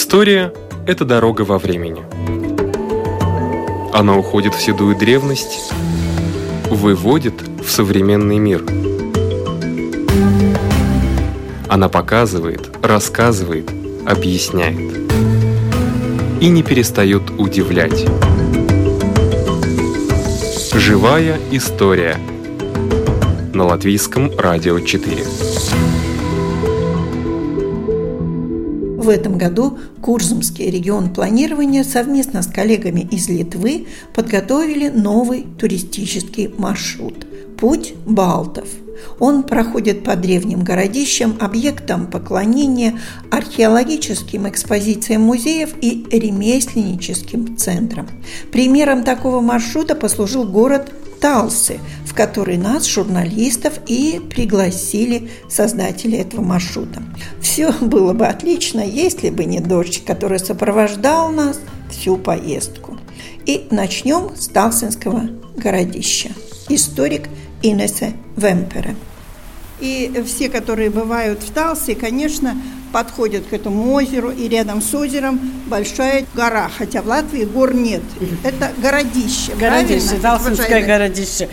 История – это дорога во времени. Она уходит в седую древность, выводит в современный мир. Она показывает, рассказывает, объясняет. И не перестает удивлять. Живая история на латвийском радио 4. В этом году Курзумский регион планирования совместно с коллегами из Литвы подготовили новый туристический маршрут – «Путь Балтов». Он проходит по древним городищам, объектам поклонения, археологическим экспозициям музеев и ремесленническим центрам. Примером такого маршрута послужил город Талсы, который нас, журналистов, и пригласили создатели этого маршрута. Все было бы отлично, если бы не дождь, который сопровождал нас всю поездку. И начнем с Талсинского городища. Историк Инесса Вемпера. И все, которые бывают в Талсе, конечно, подходят к этому озеру, и рядом с озером большая гора, хотя в Латвии гор нет. Это городище. Городище, Талсинское городище.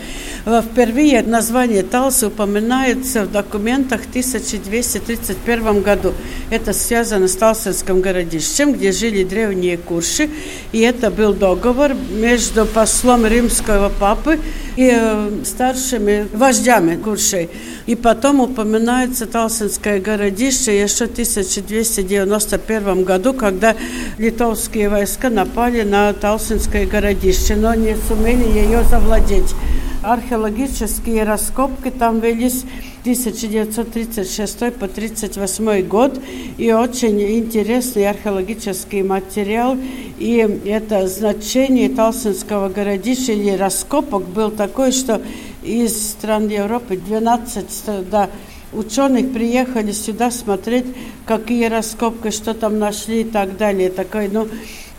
Впервые название Талсы упоминается в документах в 1231 году. Это связано с Талсинским городищем, где жили древние курши. И это был договор между послом римского папы и э, старшими вождями куршей. И потом упоминается Талсинское городище еще 1291 году, когда литовские войска напали на Талсинское городище, но не сумели ее завладеть. Археологические раскопки там велись 1936 по 1938 год. И очень интересный археологический материал. И это значение Талсинского городища или раскопок был такой, что из стран Европы 12 да, ученых приехали сюда смотреть, какие раскопки, что там нашли и так далее. Такой, ну,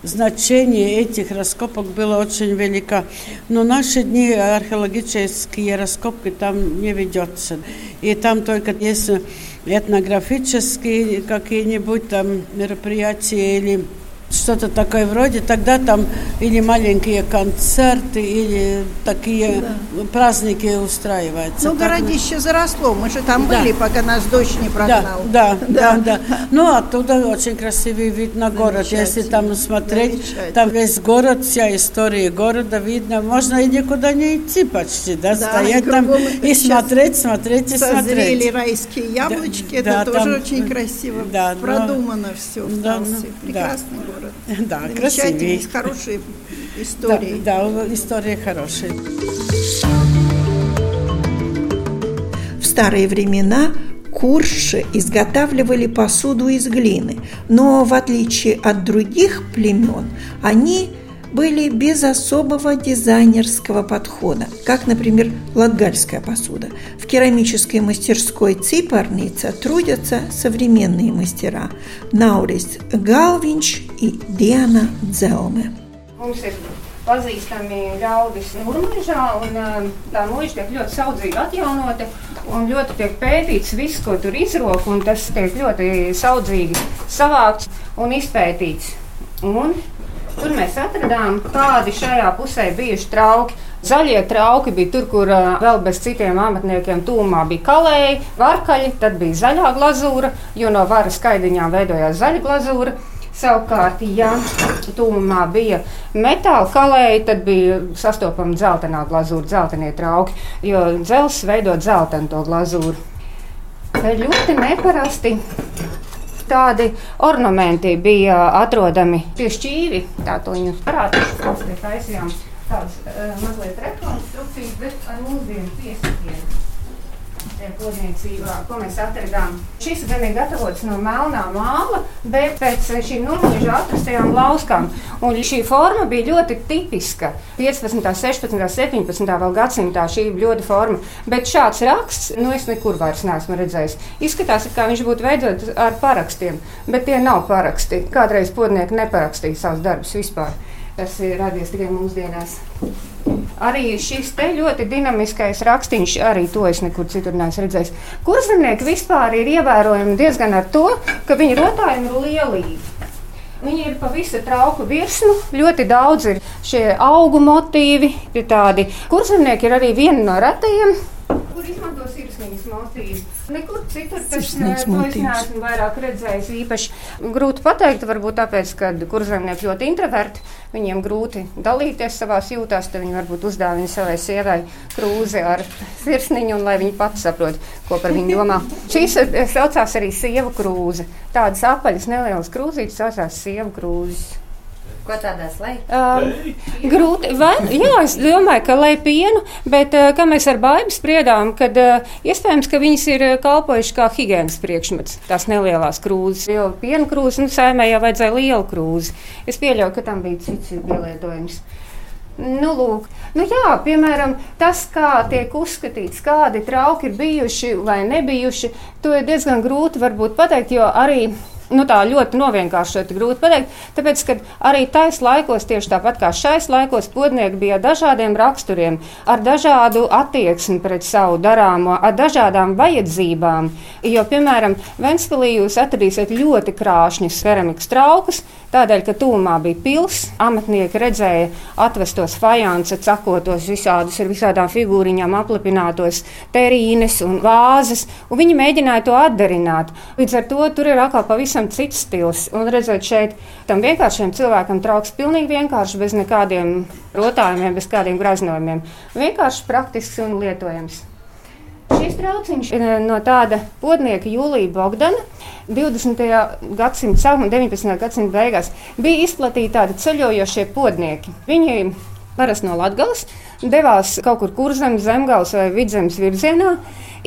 значение этих раскопок было очень велико. Но наши дни археологические раскопки там не ведется. И там только есть этнографические какие-нибудь там мероприятия или что-то такое вроде, тогда там или маленькие концерты, или такие да. праздники устраиваются. Ну, городище заросло, мы же там да. были, пока нас дождь не прогнал. Да, да, да. да. да. Ну, оттуда очень красивый вид на город, если там смотреть, там весь город, вся история города видно, можно и никуда не идти почти, да, да стоять там и смотреть, смотреть и смотреть. Созрели райские яблочки, да, это да, тоже там, очень красиво, да, продумано но, все в да, Талсе. Прекрасный да. город город. Да, красивый. с хорошей историей. Да, да, история хорошая. В старые времена курши изготавливали посуду из глины, но в отличие от других племен, они были без особого дизайнерского подхода, как, например, латгальская посуда. В керамической мастерской Ципарница трудятся современные мастера Наурис Галвинч и Диана Дзелме. pazīstami ļaudis Mūrmežā, un tā mūža tiek ļoti saudzīgi atjaunota, un ļoti tiek pētīts viss, ko tur izrok, un tas tiek ļoti saudzīgi savākts un izpētīts. Un Tur mēs atradām, kādi šajā pusē bijuši trauki. Zaļie trauki bija tur, kur vēl bez citiem amatniekiem tūmā bija kalēji, varkaļi, tad bija zaļā glazūra, jo no varas skaidiņām veidojās zaļa glazūra. Savukārt, ja tūmā bija metāla kalēji, tad bija sastopama dzeltenā glazūra, dzeltenie trauki, jo dzelzs veidot dzeltenu to glazūru. Ļoti neparasti tādi ornamenti bija atrodami pie šķīvi. Tā to viņus parādīšu, te taisījām tādas uh, mazliet rekonstrukcijas, bet ar mūsdienu piesakiem kodniecībā, ko mēs atradām. Šis gan ir gatavots no melnā māla, bet pēc šīm nulīžu atrastajām lauskām. Un šī forma bija ļoti tipiska. 15., 16., 17. vēl gadsimtā šī bļoda forma. Bet šāds raksts, nu es nekur vairs neesmu redzējis. Izskatās, kā viņš būtu veidots ar parakstiem, bet tie nav paraksti. Kādreiz podnieki neparakstīja savus darbus vispār. Tas ir radies tikai mūsdienās. Arī šis te ļoti dinamiskais rakstīns, arī to es nekur citur neesmu redzējis. Kurzemnieki vispār ir ievērojami diezgan ar to, ka viņu rotājumi ir lielīgi. Viņi ir pa visu trauku virsmu. Ļoti daudz ir šie augu motīvi. Ir tādi kurzemnieki ir arī viena no retajiem, kur izmanto sirsniņas motīvu. Nekur citur tas neesmu vairāk redzējis. Īpaši grūti pateikt, varbūt tāpēc, ka kurzemnieki ļoti introverti. Viņiem grūti dalīties savā jūtās, tad viņi varbūt uzdāvina savai sievai krūzi ar sirsniņu, un lai viņi pati saprot, ko par viņu domā. Šīs eh, saucās arī sievu krūze. Tādas apaļas nelielas krūzītes saucās sievu krūzes. Ko tādās lai? Uh, grūti. Vai, jā, es domāju, ka lai pienu, bet uh, kā mēs ar baidu spriedām, kad uh, iespējams, ka viņas ir uh, kalpojušas kā higiēnas priekšmets, tās nelielās krūzes. Jo piena krūze, nu, sēmē jau vajadzēja lielu krūzi. Es pieļauju, ka tam bija cits pielietojums. Nu, lūk, nu jā, piemēram, tas, kā tiek uzskatīts, kādi trauki ir bijuši vai nebijuši, to ir diezgan grūti pateikt, jo arī nu, tā ļoti novienkāršot, grūti pateikt. Tāpēc, ka arī tais laikos, tieši tāpat kā šais laikos, podnieki bija dažādiem raksturiem, ar dažādu attieksmi pret savu darāmo, ar dažādām vajadzībām. Jo, piemēram, Ventspilī jūs atradīsiet ļoti krāšņus keramikas traukus, tādēļ, ka tūmā bija pils, amatnieki redzēja atvestos fajansa, cakotos visādus ar visādām figūriņām aplipinātos terīnes un vāzes, un viņi mēģināja to atdarināt. Līdz ar to tur ir atkal pavisam cits stils. Un redzot šeit, tam vienkāršiem cilvēkam trauks pilnīgi vienkārši, bez nekādiem rotājumiem, bez kādiem graznojumiem. Vienkārši praktisks un lietojams. Šis trauciņš ir eh, no tāda podnieka Jūlija Bogdana. 20. gadsimta sākumā, 19. gadsimta beigās bija izplatīti tādi ceļojošie podnieki. Viņi parasti no Latvijas devās kaut kur kurzemes, zemgāles vai vidzemes virzienā.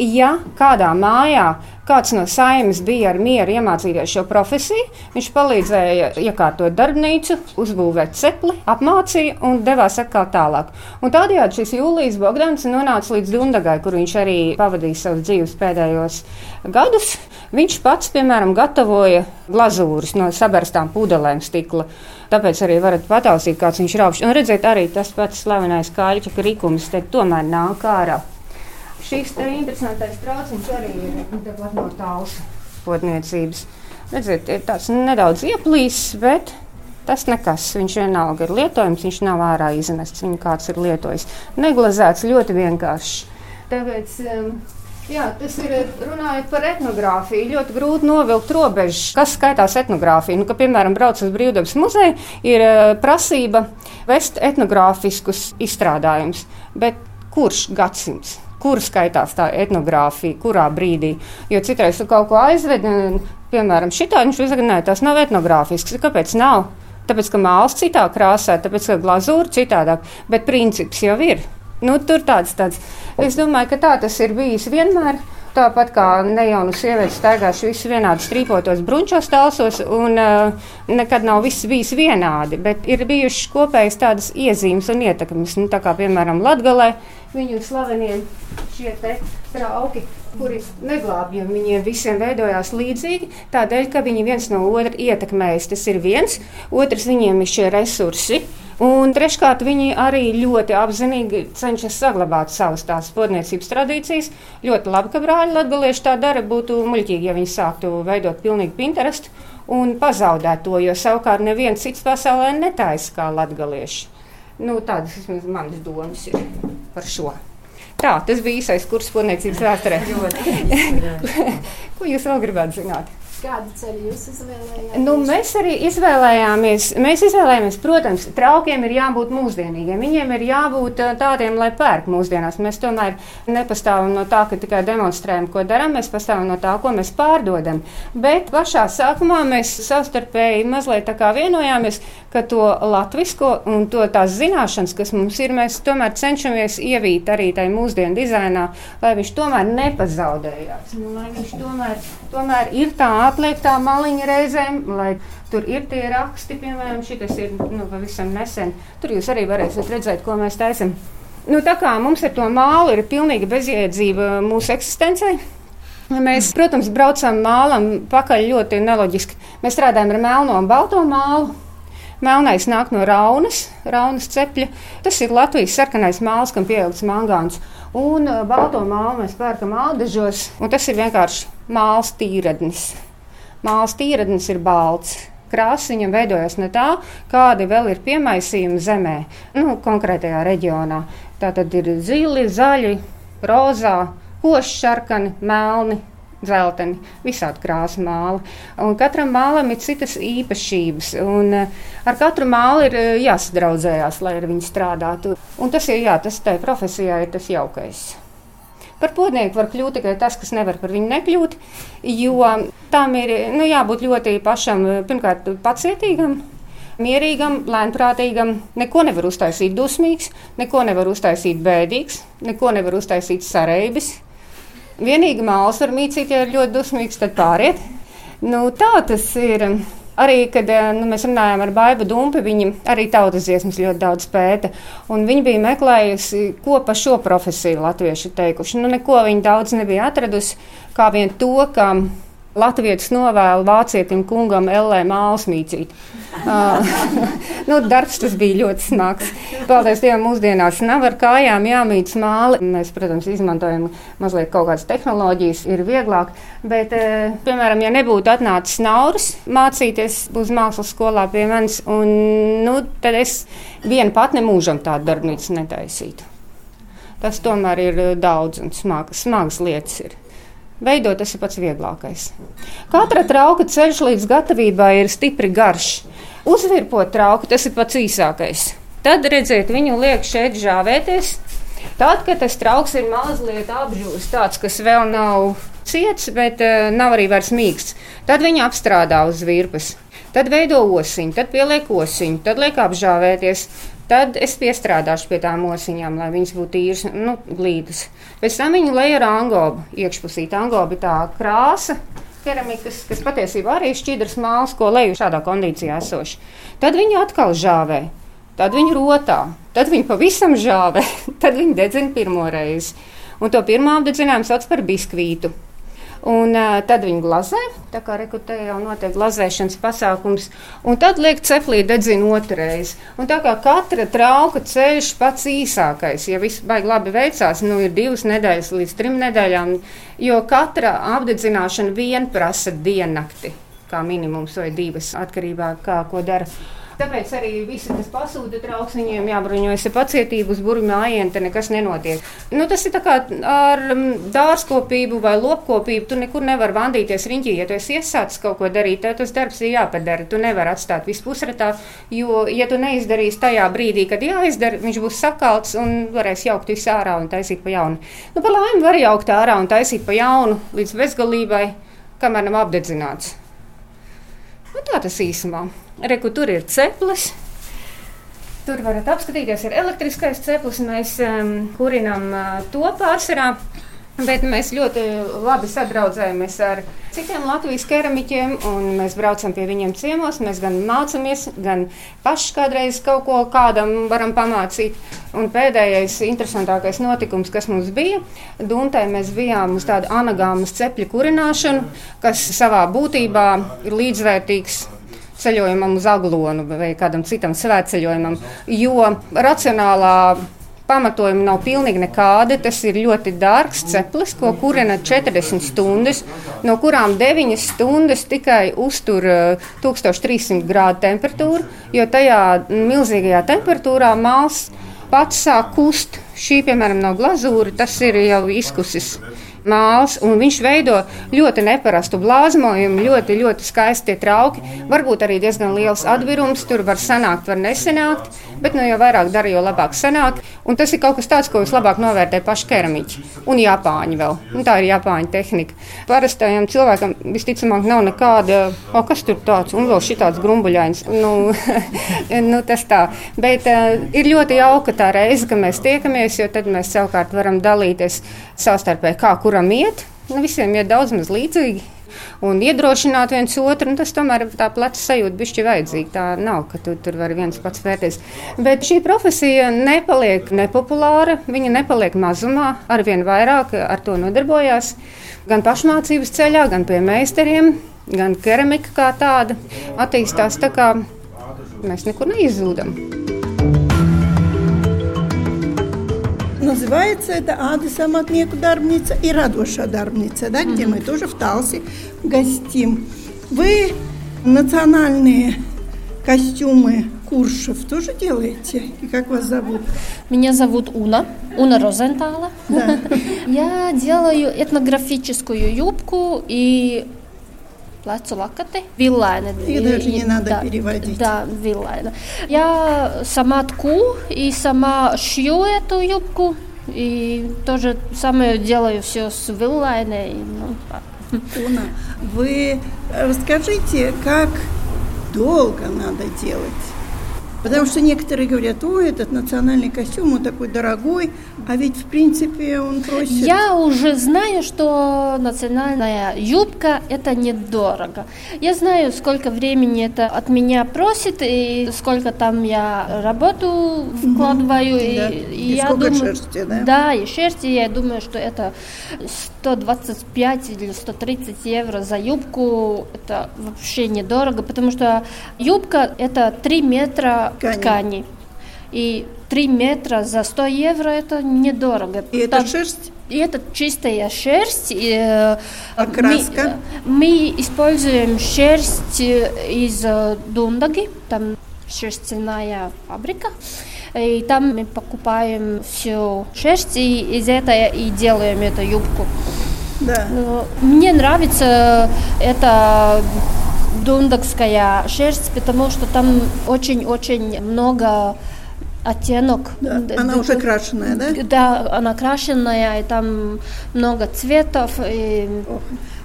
Ja kādā mājā kāds no saimnes bija ar mieru iemācīties šo profesiju, viņš palīdzēja iekārtot darbnīcu, uzbūvēt cepli, apmācīja un devās atkal tālāk. Un tādējādi šis Jūlijas Bogdans nonāca līdz Dundagai, kur viņš arī pavadīja savus dzīves pēdējos gadus. Viņš pats, piemēram, gatavoja glazūras no saberstām pudelēm stikla. Tāpēc arī varat patausīt, kāds viņš ir augsts. Un redzēt, arī tas pats slavenais kāļķa krikums te tomēr nāk ārā. Šis te interesantais trauciņš arī ir tepat no tāls podniecības. Redziet, ir tāds nedaudz ieplīsis, bet tas nekas. Viņš vienalga ir lietojams, viņš nav ārā izmests, viņu kāds ir lietojis. Neglazēts ļoti vienkārši. Tāpēc, um, Jā, tas ir runājot par etnogrāfiju. Ļoti grūti novilkt robežas. Kas skaitās etnogrāfija? Nu, ka, piemēram, brauc uz Brīvdabas muzeju, ir prasība vest etnogrāfiskus izstrādājumus. Bet kurš gadsimts? Kur skaitās tā etnogrāfija, kurā brīdī? Jo citreiz tu kaut ko aizvedi, un, piemēram, šitā viņš uzrunāja, tas nav etnogrāfisks. Kāpēc nav? Tāpēc, ka māls citā krāsā, tāpēc, ka glazūra citādāk, bet princips jau ir. Nu, tur tāds, tāds. Es domāju, ka tā tas ir bijis vienmēr. Tāpat kā nejaunu sievieti staigājuši visi vienādi strīpotos brunčos telsos, un uh, nekad nav viss bijis vienādi, bet ir bijušas kopējas tādas iezīmes un ietekmes. Nu, tā kā, piemēram, Latgalē viņu slavenie šie te trauki, kuri neglābj, jo viņiem visiem veidojās līdzīgi, tādēļ, ka viņi viens no otra ietekmējas. Tas ir viens, otrs viņiem ir šie resursi. Un treškārt, viņi arī ļoti apzinīgi cenšas saglabāt savas tās podniecības tradīcijas. Ļoti labi, ka brāļi latgalieši tā dara. Būtu muļķīgi, ja viņi sāktu veidot pilnīgi Pinterest un pazaudēt to, jo savukārt neviens cits pasaulē netaisa kā latgalieši. Nu, tādas manas domas ir par šo. Tā, tas bija īsais kurs podniecības vēsturē. Ko jūs vēl gribētu zināt? Kādu ceļu jūs izvēlējāties? Nu, mēs arī izvēlējāmies, mēs izvēlējāmies, protams, traukiem ir jābūt mūsdienīgiem. Viņiem ir jābūt ā, tādiem, lai pērk mūsdienās. Mēs tomēr nepastāvam no tā, ka tikai demonstrējam, ko darām, mēs pastāvam no tā, ko mēs pārdodam. Bet pašā sākumā mēs savstarpēji mazliet tā kā vienojāmies, ka to latvisko un to tās zināšanas, kas mums ir, mēs tomēr cenšamies ievīt arī tajā mūsdienu dizainā, lai viņš tomēr nepazaudējās. Nu, lai viņš tomēr, tomēr ir tā atliektā maliņa reizēm, lai tur ir tie raksti, piemēram, šis ir nu, pavisam nesen. Tur jūs arī varēsiet redzēt, ko mēs taisam. Nu, tā kā mums ar to mālu ir pilnīga bezjēdzība mūsu eksistencei. Mēs, protams, braucam mālam pakaļ ļoti neloģiski. Mēs strādājam ar melno un balto mālu. Melnais nāk no raunas, raunas cepļa. Tas ir Latvijas sarkanais māls, kam pieaugts mangāns. Un uh, balto mālu mēs pērkam ādažos, un tas ir vienkārši māls tīradnis. Māls tīradnis ir balts. krāsa viņam veidojas no tā, kādi vēl ir piemaisījumi zemē, nu, konkrētajā reģionā. Tā tad ir zili, zaļi, rozā, koši, sarkani, melni, dzelteni, visādi krāsa māla. Un katram mālam ir citas īpašības. Un, uh, ar katru mālu ir uh, jāsadraudzējās, lai ar viņu strādātu. Un tas ir jā, tas tai profesijā ir tas jaukais. Par podnieku var kļūt tikai tas, kas nevar par viņu nekļūt, jo tam ir nu, jābūt ļoti pašam, pirmkārt, pacietīgam, mierīgam, lēnprātīgam. Neko nevar uztaisīt dusmīgs, neko nevar uztaisīt bēdīgs, neko nevar uztaisīt sareibis. Vienīgi māls var mīcīt, ja ir ļoti dusmīgs, tad pāriet. Nu, tā tas ir. Arī, kad eh, nu, mēs runājām ar Baibu Dumpi, viņa arī tautas dziesmas ļoti daudz pēta. Viņa bija meklējusi, ko par šo profesiju latvieši teikuši. Nu, neko viņa daudz nebija atradusi, kā vien to, ka Latvijas novēlu vācietim kungam Ellē māls mīcīt. Uh, nu, darbs tas bija ļoti smags. Paldies Dievam, mūsdienās nav ar kājām jāmīt māli. Mēs, protams, izmantojam mazliet kaut kādas tehnoloģijas, ir vieglāk. Bet, uh, piemēram, ja nebūtu atnācis Nauris mācīties uz mākslas skolā pie manis, un, nu, tad es vienu pat nemūžam tādu darbnīcu netaisītu. Tas tomēr ir daudz un smagas, smagas lietas. Ir. Veidot tas ir pats vieglākais. Katra trauka ceļš līdz gatavībai ir stipri garš. Uzvirpot trauku tas ir pats īsākais. Tad redziet, viņu liek šeit žāvēties. Tad, kad tas trauks ir mazliet apžūlis, tāds, kas vēl nav ciets, bet uh, nav arī vairs mīksts, tad viņi apstrādā uz virpas. Tad veido osiņu, tad pieliek osiņu, tad liek apžāvēties. Tad es piestrādāšu pie tām osiņām, lai viņas būtu tīras, nu, glītas. Pēc tam viņi lej ar angobu iekšpusī. Angoba ir tā krāsa, keramikas, kas patiesībā arī ir šķidrs māls, ko leju šādā kondīcijā esoši. Tad viņi atkal žāvē, tad viņi rotā, tad viņi pavisam žāvē, tad viņi dedzina pirmo reizi. Un to pirmā apdedzinājumu sauc par biskvītu. Un, uh, tad viņi glazē, tā kā rekrutē jau notiek glazēšanas pasākums, un tad liek ceplī dedzina otrreiz. Un tā kā katra trauka ceļš pats īsākais, ja viss baigi labi veicās, nu ir divas nedēļas līdz trim nedēļām, jo katra apdedzināšana vien prasa diennakti, kā minimums vai divas atkarībā kā ko dara. Tāpēc arī visi, kas pasūta trauks, viņiem jābruņojas ar pacietību, uz burbuļu mājiņu, tad nekas nenotiek. Nu, tas ir kā ar mm, dārzkopību vai lopkopību. Tu nekur nevari vandīties riņķī. Ja tu esi iesācis kaut ko darīt, tad tas darbs ir jāpadara. Tu nevari atstāt visu pusratā, jo, ja tu neizdarīsi tajā brīdī, kad jāizdara, viņš būs sakalts un varēs jaukt visu ārā un taisīt pa jaunu. Nu, par laimi var jaukt ārā un taisīt pa jaunu līdz bezgalībai, kamēr nav apdedzināts. Nu, tā tas īsumā. Reku, tur ir ceplis. Tur varat apskatīties, ir elektriskais ceplis. Mēs um, kurinām uh, to pārsvarā. Bet mēs ļoti labi sadraudzējamies ar citiem Latvijas keramiķiem, un mēs braucam pie viņiem ciemos. Mēs gan mācāmies, gan paši kādreiz kaut ko kādam varam pamācīt. Un pēdējais interesantākais notikums, kas mums bija, Duntē mēs bijām uz tādu anagāmas cepļu kurināšanu, kas savā būtībā ir līdzvērtīgs ceļojumam uz Aglonu vai kādam citam svētceļojumam, jo racionālā pamatojumi nav pilnīgi nekādi. Tas ir ļoti dārgs ceplis, ko kurina 40 stundas, no kurām 9 stundas tikai uztur 1300 grādu temperatūru, jo tajā milzīgajā temperatūrā māls pats sāk kust. Šī, piemēram, nav glazūra, tas ir jau izkusis māls, un viņš veido ļoti neparastu blāzmojumu, ļoti, ļoti skaisti trauki. Varbūt arī diezgan liels atvirums, tur var sanākt, var nesenākt, bet nu, jo vairāk dara, jo labāk sanāk. Un tas ir kaut kas tāds, ko vislabāk novērtē paši keramiķi un japāņi vēl. Un tā ir japāņu tehnika. Parastajam cilvēkam visticamāk nav nekāda, o, kas tur tāds, un vēl šitāds grumbuļains. Nu, nu, tas tā. Bet uh, ir ļoti jauka tā reize, ka mēs tiekamies, jo tad mēs savukārt varam dalīties savstarpēji, kā kuram iet. Nu, visiem ir daudz maz līdzīgi. Un iedrošināt viens otru, tas tomēr tā pleca sajūta bišķi vajadzīga. Tā nav, ka tu tur vari viens pats vērties. Bet šī profesija nepaliek nepopulāra, viņa nepaliek mazumā, arvien vairāk ar to nodarbojās. Gan pašmācības ceļā, gan pie meistariem, gan keramika kā tāda attīstās tā kā mēs nekur neizzūdam. Называется это «Ады самотнеку дарбница» и «Радоша дарбница», да, где мы тоже в Талсе гостим. Вы Национальные костюмы Куршев тоже делаете? И как вас зовут? Меня зовут Уна, Уна Розентала. Да. Я делаю этнографическую юбку и плацу лакаты, виллайны. И даже не надо переводить. Да, виллайны. Я сама тку и сама шью эту юбку. И тоже самое делаю все с виллайной. Ну, Уна, вы расскажите, как долго надо делать? Потому что некоторые говорят, ой, этот национальный костюм, он такой дорогой, а ведь в принципе он просит... Я уже знаю, что национальная юбка это недорого. Я знаю, сколько времени это от меня просит и сколько там я работу вкладываю. Угу, и, да. и, и я сколько думаю, шерсти, да? Да, и шерсти, я думаю, что это 125 или 130 евро за юбку. Это вообще недорого, потому что юбка это 3 метра ткани. ткани. И 3 метра за 100 евро это недорого. И это шерсть? И это чистая шерсть. И, э, Окраска? Мы, мы используем шерсть из э, Дундаги, там шерстяная фабрика. И там мы покупаем всю шерсть, и из этого и делаем эту юбку. Да. Мне нравится это дундакская шерсть, потому что там очень-очень много оттенок. Да, она уже крашеная, да? Да, она крашеная, и там много цветов. И...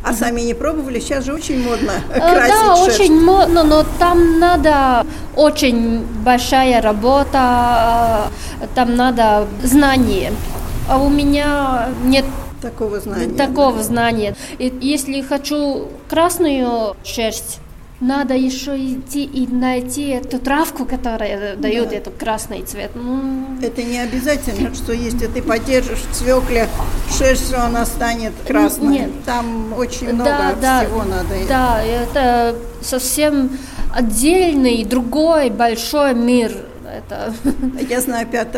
А сами не пробовали? Сейчас же очень модно Э, красить Да, шерсть. очень модно, но там надо очень большая работа, э, там надо знание. А у меня нет Такого знания. такого да. знания. И если хочу красную шерсть, надо еще идти и найти эту травку, которая дает Да. этот красный цвет. Ну, Это не обязательно, что если ты подержишь в свекле шерсть, что она станет красной. Нет. Там очень много да, да, всего надо. Да, это совсем отдельный, другой большой мир. Это Я знаю, 5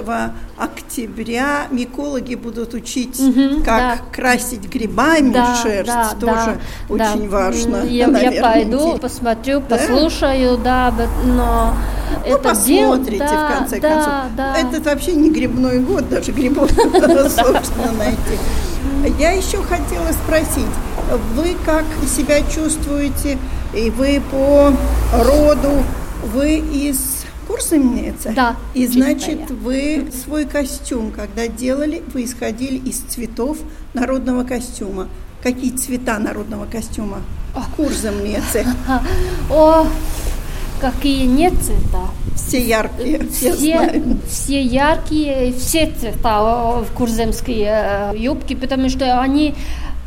октября микологи будут учить, Мгм, как да. красить грибами да, шерсть. да, Тоже да, очень да. важно. Я, я наверное, пойду, интересно. посмотрю, Да? послушаю, да, но Ну, это дел- посмотрите, да, в конце да, концов. Да. Этот вообще не грибной год, даже грибов сложно найти. Я еще хотела спросить, вы как себя чувствуете, и вы по роду, вы из Курсамницы? Да, И чистая. значит, вы свой костюм, когда делали, вы исходили из цветов народного костюма. Какие цвета народного костюма? Курсамницы. О, какие нет цвета. Все яркие, все, Все, все яркие, все цвета в курземской э, юбке, потому что они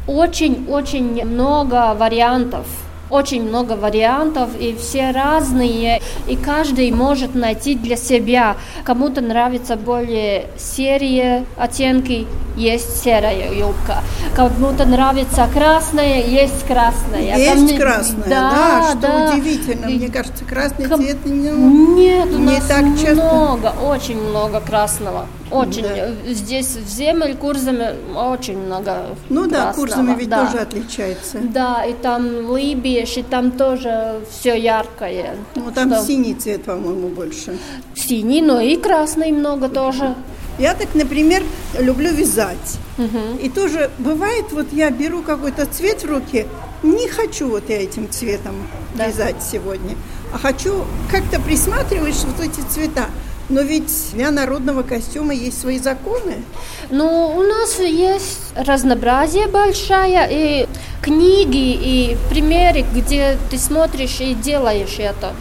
очень-очень много вариантов. Очень много вариантов, и все разные, и каждый может найти для себя. Кому-то нравится более серые оттенки, есть серая юбка. Кому-то нравится красная, есть красная. Есть Кому- красная, да, что да. удивительно. Мне кажется, красный Ком- цвет ну, Нет, у не нас так часто. много, очень много красного. Очень. Да. Э, Здесь в земле Курзаме очень много Ну да, красного, Курзами ведь да. тоже отличается. Да, и там Либиеш, и там тоже все яркое. Ну там Что синий цвет, по-моему, больше. Синий, но и красный много тоже. Я так, например, люблю вязать. Мгм. И тоже бывает, вот я беру какой-то цвет в руки, не хочу вот я этим цветом Да. вязать сегодня, а хочу как-то присматривать вот эти цвета. Но ведь для народного костюма есть свои законы. Ну, у нас есть разнообразие большое, и книги, и примеры, где ты смотришь и делаешь это.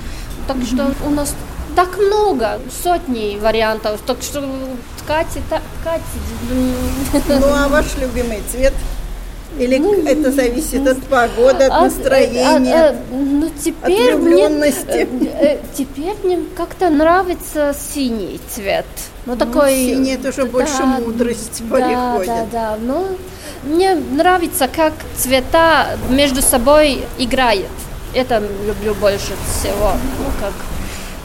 Так что у нас так много, сотни вариантов. Так что ткать, ткать. Ну а ваш любимый цвет? Или это зависит от погоды, от а- настроения? а- а, ну, теперь мне, влюбленности. э, э, теперь мне как-то нравится синий цвет. Ну, такой... синий это уже больше мудрость да, переходит. Да, да, ну, мне нравится, как цвета между собой играют. Это люблю больше всего. Ну, как,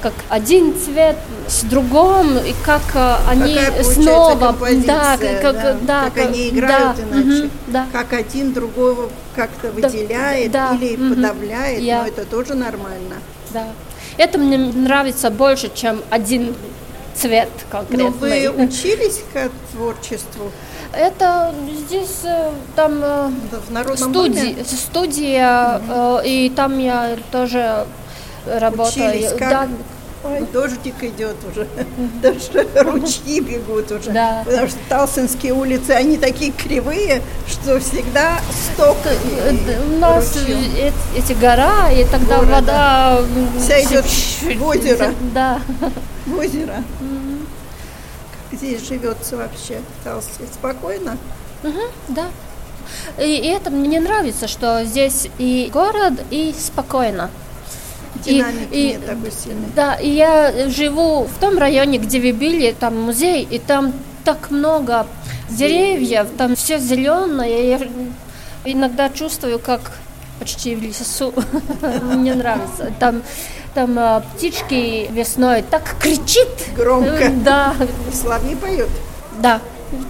как один цвет с другом, и как э, они Какая снова, да, как, да, да, как они играют да, иначе, мгм, да. как один другого как-то Да, выделяет да, или мгм. подавляет, Я- но это тоже нормально. Да. Это мне нравится больше, чем один цвет Но конкретный. вы учились к творчеству Это здесь э, там э, в народном студия, э, и там я тоже работаю. Учились, как? Да, Ой, дождик идет уже, даже ручьи бегут уже. Да. Потому что Талсинские улицы, они такие кривые, что всегда сток Э, У нас ручьев. э- эти гора, и тогда Горы, вода... Вся идет в озеро. Да. в озеро. Здесь живется вообще в Талсе? Спокойно? Мгм, да. И это мне нравится, что здесь и город, и спокойно. И- Динамики и- нет такой сильной. Да, и я живу в том районе, где вы были, там музей, и там так много деревьев, там все зеленое. Я иногда чувствую, как почти в лесу. Мне нравится. Там, там а, птички весной так кричит. Громко. Э, Да, Соловьи поют. да.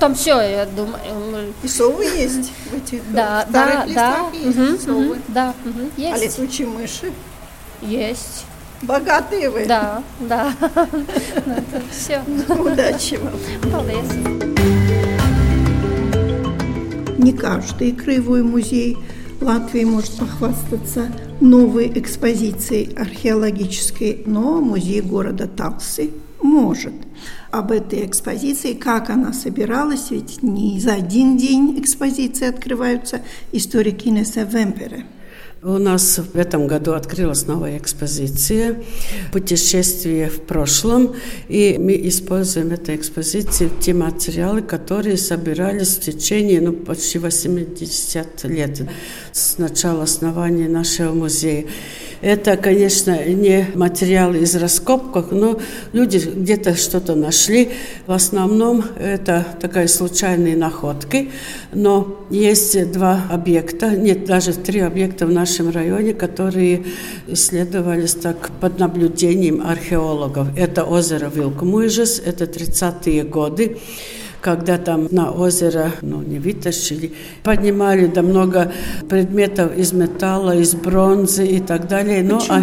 Там все, я думаю. И совы есть в этих Да, старых да, листах да. есть мгм, совы. мгм, Да, А есть. летучие мыши? Есть. Богатые вы. Да, да. Все. Удачи вам. Paldies. Не каждый краевой музей Латвии может похвастаться новой экспозицией археологической, но музей города Талсы может. Об этой экспозиции, как она собиралась, ведь не за один день экспозиции открываются историки Инесса Вемпере. У нас в этом году открылась новая экспозиция «Путешествие в прошлом», и мы используем эту экспозицию, те материалы, которые собирались в течение ну, почти 80 лет с начала основания нашего музея. Это, конечно, не материалы из раскопок, но люди где-то что-то нашли. В основном это такая случайные находки, но есть два объекта, нет, даже три объекта в нашем районе, которые исследовались так под наблюдением археологов. Это озеро Вилкмуйжес, это 30-е годы когда там на озеро, ну, не вытащили, поднимали да много предметов из металла, из бронзы и так далее. Но, а,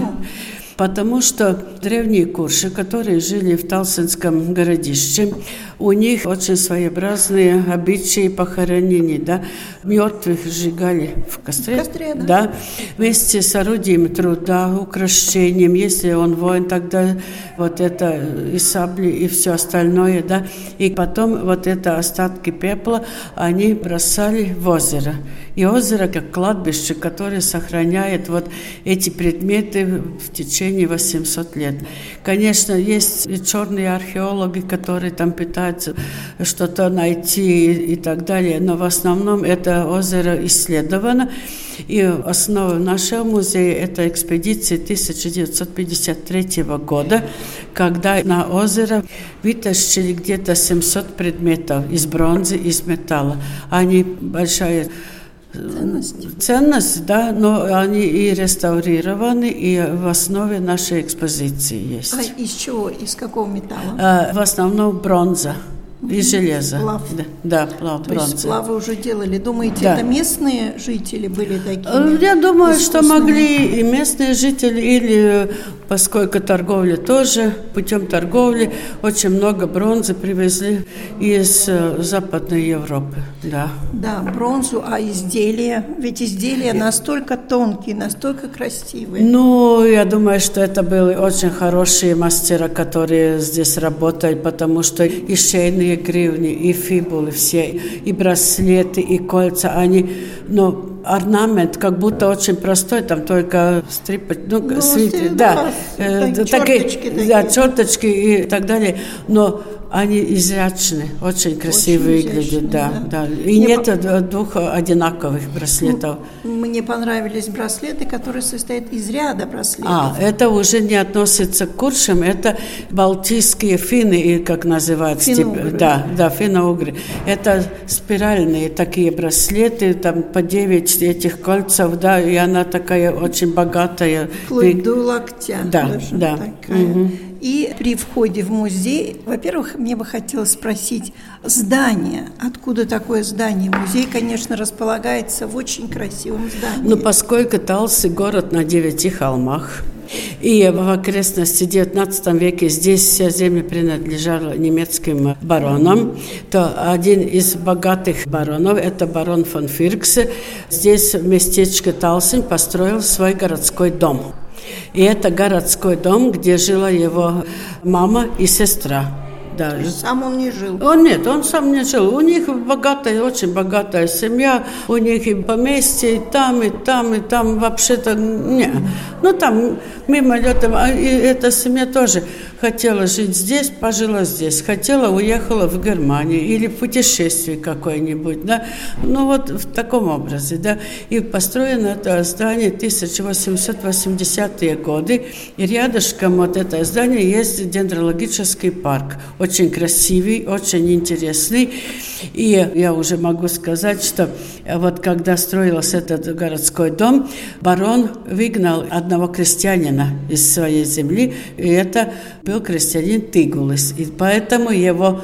потому что древние курши, которые жили в Талсинском городище, у них очень своеобразные обычаи похоронений, да. Мертвых сжигали в костре, В костре, да. да, вместе с орудием труда, украшением. Если он воин, тогда вот это и сабли, и все остальное, да. И потом вот это остатки пепла они бросали в озеро. И озеро как кладбище, которое сохраняет вот эти предметы в течение 800 лет. Конечно, есть и черные археологи, которые там пытаются что-то найти и так далее, но в основном это озеро исследовано. И основа нашего музея – это экспедиция 1953 года, когда на озеро вытащили где-то 700 предметов из бронзы, из металла. Они большая Ценность. ценность, да, но они и реставрированы, и в основе нашей экспозиции есть. А из чего? Из какого металла? А, в основном бронза и железо. Сплав. Да, да плав, То есть бронза. сплавы уже делали. Думаете, Да. это местные жители были такими? Э, Я думаю, что могли и местные жители, или поскольку торговля тоже, путем торговли очень много бронзы привезли из э, Западной Европы. Да. Да, бронзу, а изделия? Ведь изделия настолько тонкие, настолько красивые. Ну, я думаю, что это были очень хорошие мастера, которые здесь работали, потому что и шейные гривни, и фибулы все, и браслеты, и кольца, они, ну, орнамент как будто очень простой, там только стрипать, ну, Ну, свит- сти- да, да, э, такие такие, да, черточки и так далее, но они изящны, очень красиво Очень выглядят, изящны, да, да. да. И Мне нет по- э, двух одинаковых браслетов. Мне понравились браслеты, которые состоят из ряда браслетов. А, это уже не относится к куршам, это балтийские финны, как называются? Финно-угры. типа- да, да, финно-угры. Это спиральные такие браслеты, там по 9 тысяч этих кольцев, да, и она такая очень богатая. Вплоть до локтя. Да, да. Такая. Угу. И при входе в музей, во-первых, мне бы хотелось спросить, здание, откуда такое здание? Музей, конечно, располагается в очень красивом здании. Ну, поскольку Талсы город на девяти холмах, и в окрестности XIX веке здесь вся земля принадлежала немецким баронам. То один из богатых баронов, это барон фон Фиркс, здесь в местечке Талсин построил свой городской дом. И это городской дом, где жила его мама и сестра. Да. сам он не жил? Он нет, он сам не жил. У них богатая, очень богатая семья. У них и поместье, и там, и там, и там вообще-то не. Ну, там мимолетом. А и эта семья тоже хотела жить здесь, пожила здесь. Хотела, уехала в Германию или в путешествие какое-нибудь, да. Ну, вот в таком образе, да. И построено это здание 1880-е годы. И рядышком вот это здание есть дендрологический парк. Очень красивый, очень интересный. И я уже могу сказать, что вот когда строился этот городской дом, барон выгнал одного крестьянина из своей земли, и это был крестьянин Тигулис. И поэтому его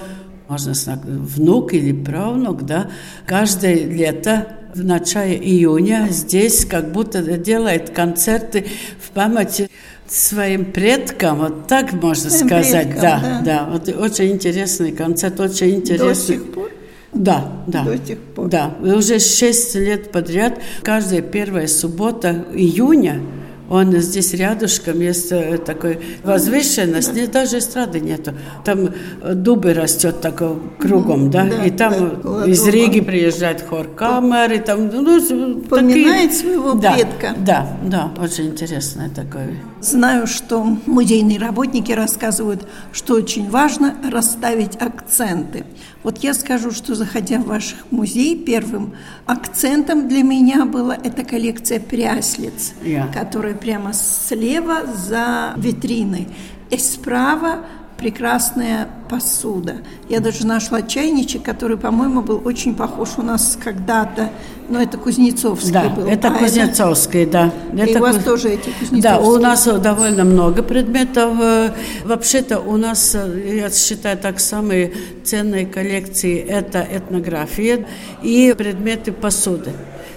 можно сказать, внук или правнук, да, каждое лето в начале июня здесь как будто делает концерты в памяти своим предкам, вот так можно своим сказать, предкам, да, да, да, вот очень интересный концерт, очень интересный. До сих пор? Да, да. До сих пор. Да, уже шесть лет подряд, каждая первая суббота июня он здесь рядышком есть э, такой возвышенность, да. даже эстрады нету. Там э, дубы растет так кругом, да, да и там да, из Риги приезжает хор камеры, там, ну, Поминает такие... своего да, предка. Да, да, очень интересное такое. Знаю, что музейные работники рассказывают, что очень важно расставить акценты. Вот я скажу, что заходя в ваш музей, первым акцентом для меня была эта коллекция пряслиц, yeah. которая прямо слева за витриной. И справа прекрасная посуда. Я даже нашла чайничек, который, по-моему, был очень похож у нас когда-то. Но это Кузнецовский да, был. это а Кузнецовский, это... да. И это у вас Куз... тоже эти Кузнецовские? Да, у нас довольно много предметов. Э, вообще-то у нас, э, я считаю, так самые ценные коллекции – это этнография и предметы посуды.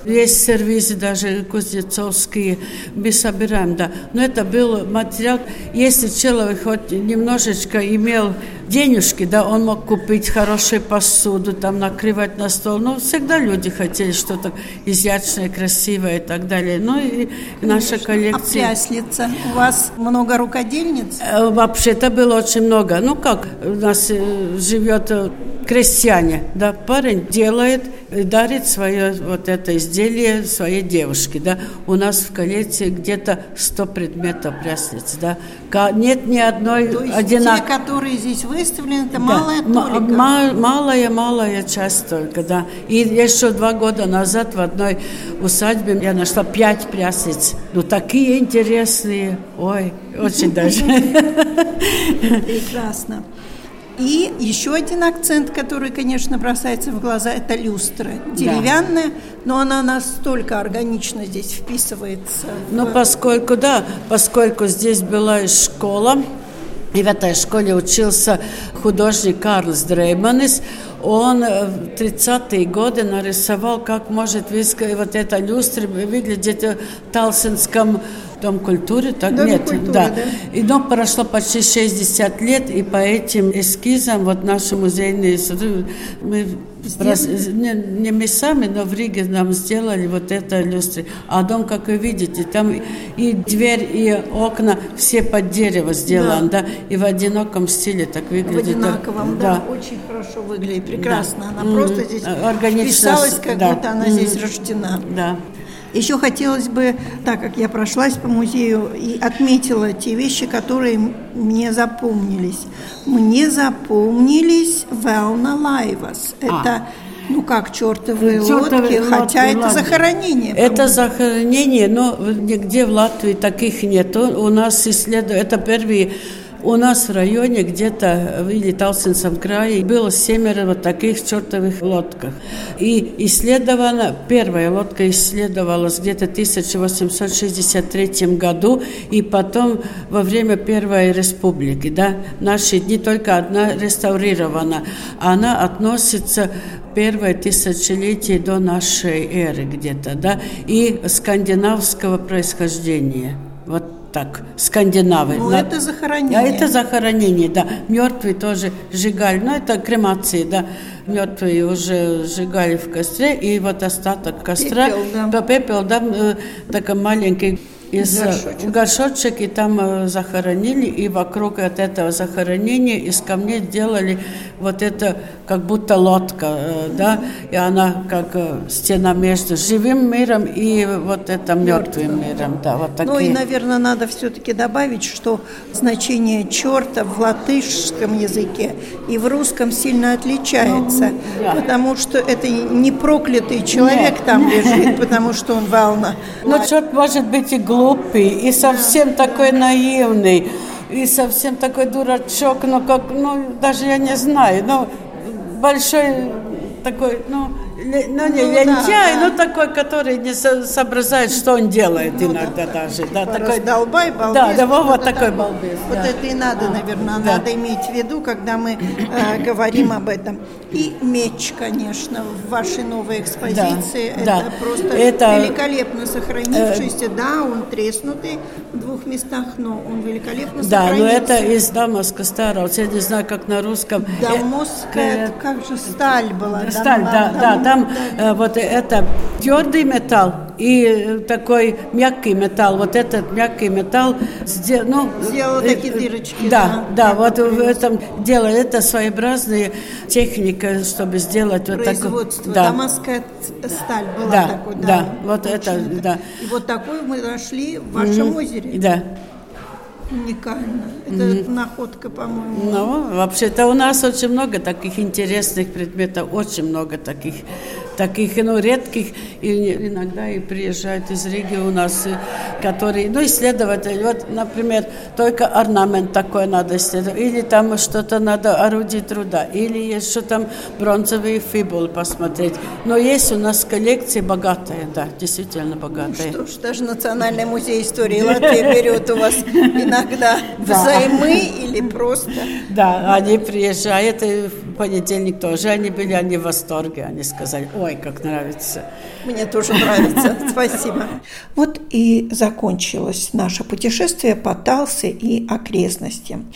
Есть сервизы даже кузнецовские, мы собираем, да. Но это был материал, если человек хоть немножечко имел денежки, да, он мог купить хорошую посуду, там накрывать на стол. Но всегда люди хотели что-то изящное, красивое и так далее. Ну и наша коллекция. А пряслица? У вас много рукодельниц? Э, вообще-то было очень много. Ну как, у нас э, живет э, крестьяне, да, парень делает и дарит свое вот это изделие своей девушке, да. У нас в коллекции где-то 100 предметов пряслиц, да. Нет ни одной одинаковой. те, которые здесь выставлены, это да. малая толика? малая, малая часть только, да. И еще два года назад в одной усадьбе я нашла пять пряслиц. Ну, такие интересные. Ой, очень даже. Прекрасно. И еще один акцент, который, конечно, бросается в глаза, это люстра. Деревянная, да. но она настолько органично здесь вписывается. Ну, в... поскольку, да, поскольку здесь была школа, и в этой школе учился художник Карлс Дрейманис. Он в 30-е годы нарисовал, как может вот эта люстра выглядеть в Талсинском Дом культуры, так Дом нет, культуры, да. да. И дом прошло почти 60 лет, и по этим эскизам вот наши музейные мы Раз, не, не мы сами, но в Риге нам сделали вот это люстры. А дом, как вы видите, там и дверь, и окна все под дерево сделаны, да, да и в одиноком стиле так выглядит. В одинаковом, да, да очень хорошо выглядит, прекрасно. Да. Она mm-hmm. просто здесь Органично, вписалась, как да. будто она mm-hmm. здесь рождена. Да. Еще хотелось бы, так как я прошлась по музею и отметила те вещи, которые мне запомнились. Мне запомнились Велна Лайвас. Это ну как чертовые, чертовые лодки, хотя лодки, это захоронение. Это захоронение, но нигде в Латвии таких нет. У нас исследуют, это первые У нас в районе где-то в Талсинском крае было семеро вот таких чертовых лодках. И исследована, первая лодка исследовалась где-то в 1863 году, и потом во время Первой Республики. Да, наши дни только одна реставрирована. Она относится первое тысячелетие до нашей эры где-то, да, и скандинавского происхождения. Вот так, скандинавы. Ну, На... это захоронение. А это захоронение, да. Мертвые тоже сжигали. Ну, это кремации, да. Мертвые уже сжигали в костре, и вот остаток костра, пепел, да. пепел, да, э, такой маленький из горшочек. горшочек, и там э, захоронили, и вокруг от этого захоронения из камней делали вот это, как будто лодка, э, да, и она как э, стена между живым миром и вот это мертвым миром, да, вот такие. Ну и, наверное, надо все-таки добавить, что значение черта в латышском языке и в русском сильно отличается, ну, да. потому что это не проклятый человек Нет. там лежит, потому что он волна. Ну, черт может быть и глупый глупый, и совсем такой наивный, и совсем такой дурачок, но как, ну, даже я не знаю, ну, большой такой, ну, ну, не ну, лентяй, да, да. но такой, который не со соображает, что он делает ну, иногда да, даже. Да, такой долбай, балбес. Да, да, вот, вот такой балбес. Вот да. это и надо, наверное, да. надо иметь в виду, когда мы э, говорим об этом. И меч, конечно, в вашей новой экспозиции. Да, это да. просто это, великолепно сохранившийся. Э, да, он треснутый в двух местах, но он великолепно да, сохранился. Да, но это из Дамаска старого. Я не знаю, как на русском. Дамосская, э, как же сталь была. Сталь, да, да, да там э, вот это твердый металл и такой мягкий металл. Вот этот мягкий металл сделал, ну, сделал такие дырочки. Да, да, да вот в этом дело это своеобразная техника, чтобы сделать вот такой. Да. Дамасская сталь была да, такой. Да, да, вот это, да. И вот такой мы нашли в вашем mm-hmm. озере. Да. Уникально. Это mm-hmm. находка, по-моему. Ну, вообще-то у нас очень много таких интересных предметов, очень много таких таких ну, редких, и иногда и приезжают из Риги у нас, которые, ну, исследователи, вот, например, только орнамент такой надо исследовать, или там что-то надо орудие труда, или есть что там бронзовый фибул посмотреть. Но есть у нас коллекции богатые, да, действительно богатые. Ну, что ж, даже Национальный музей истории Латвии берет у вас иногда взаймы или просто... Да, они приезжают, и понедельник тоже они были, они в восторге, они сказали, ой, как нравится. Мне тоже нравится. Спасибо. Вот и закончилось наше путешествие по Талсе и окрестностям.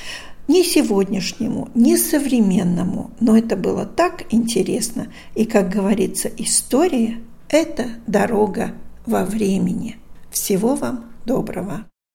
Не сегодняшнему, не современному, но это было так интересно. И, как говорится, история – это дорога во времени. Всего вам доброго.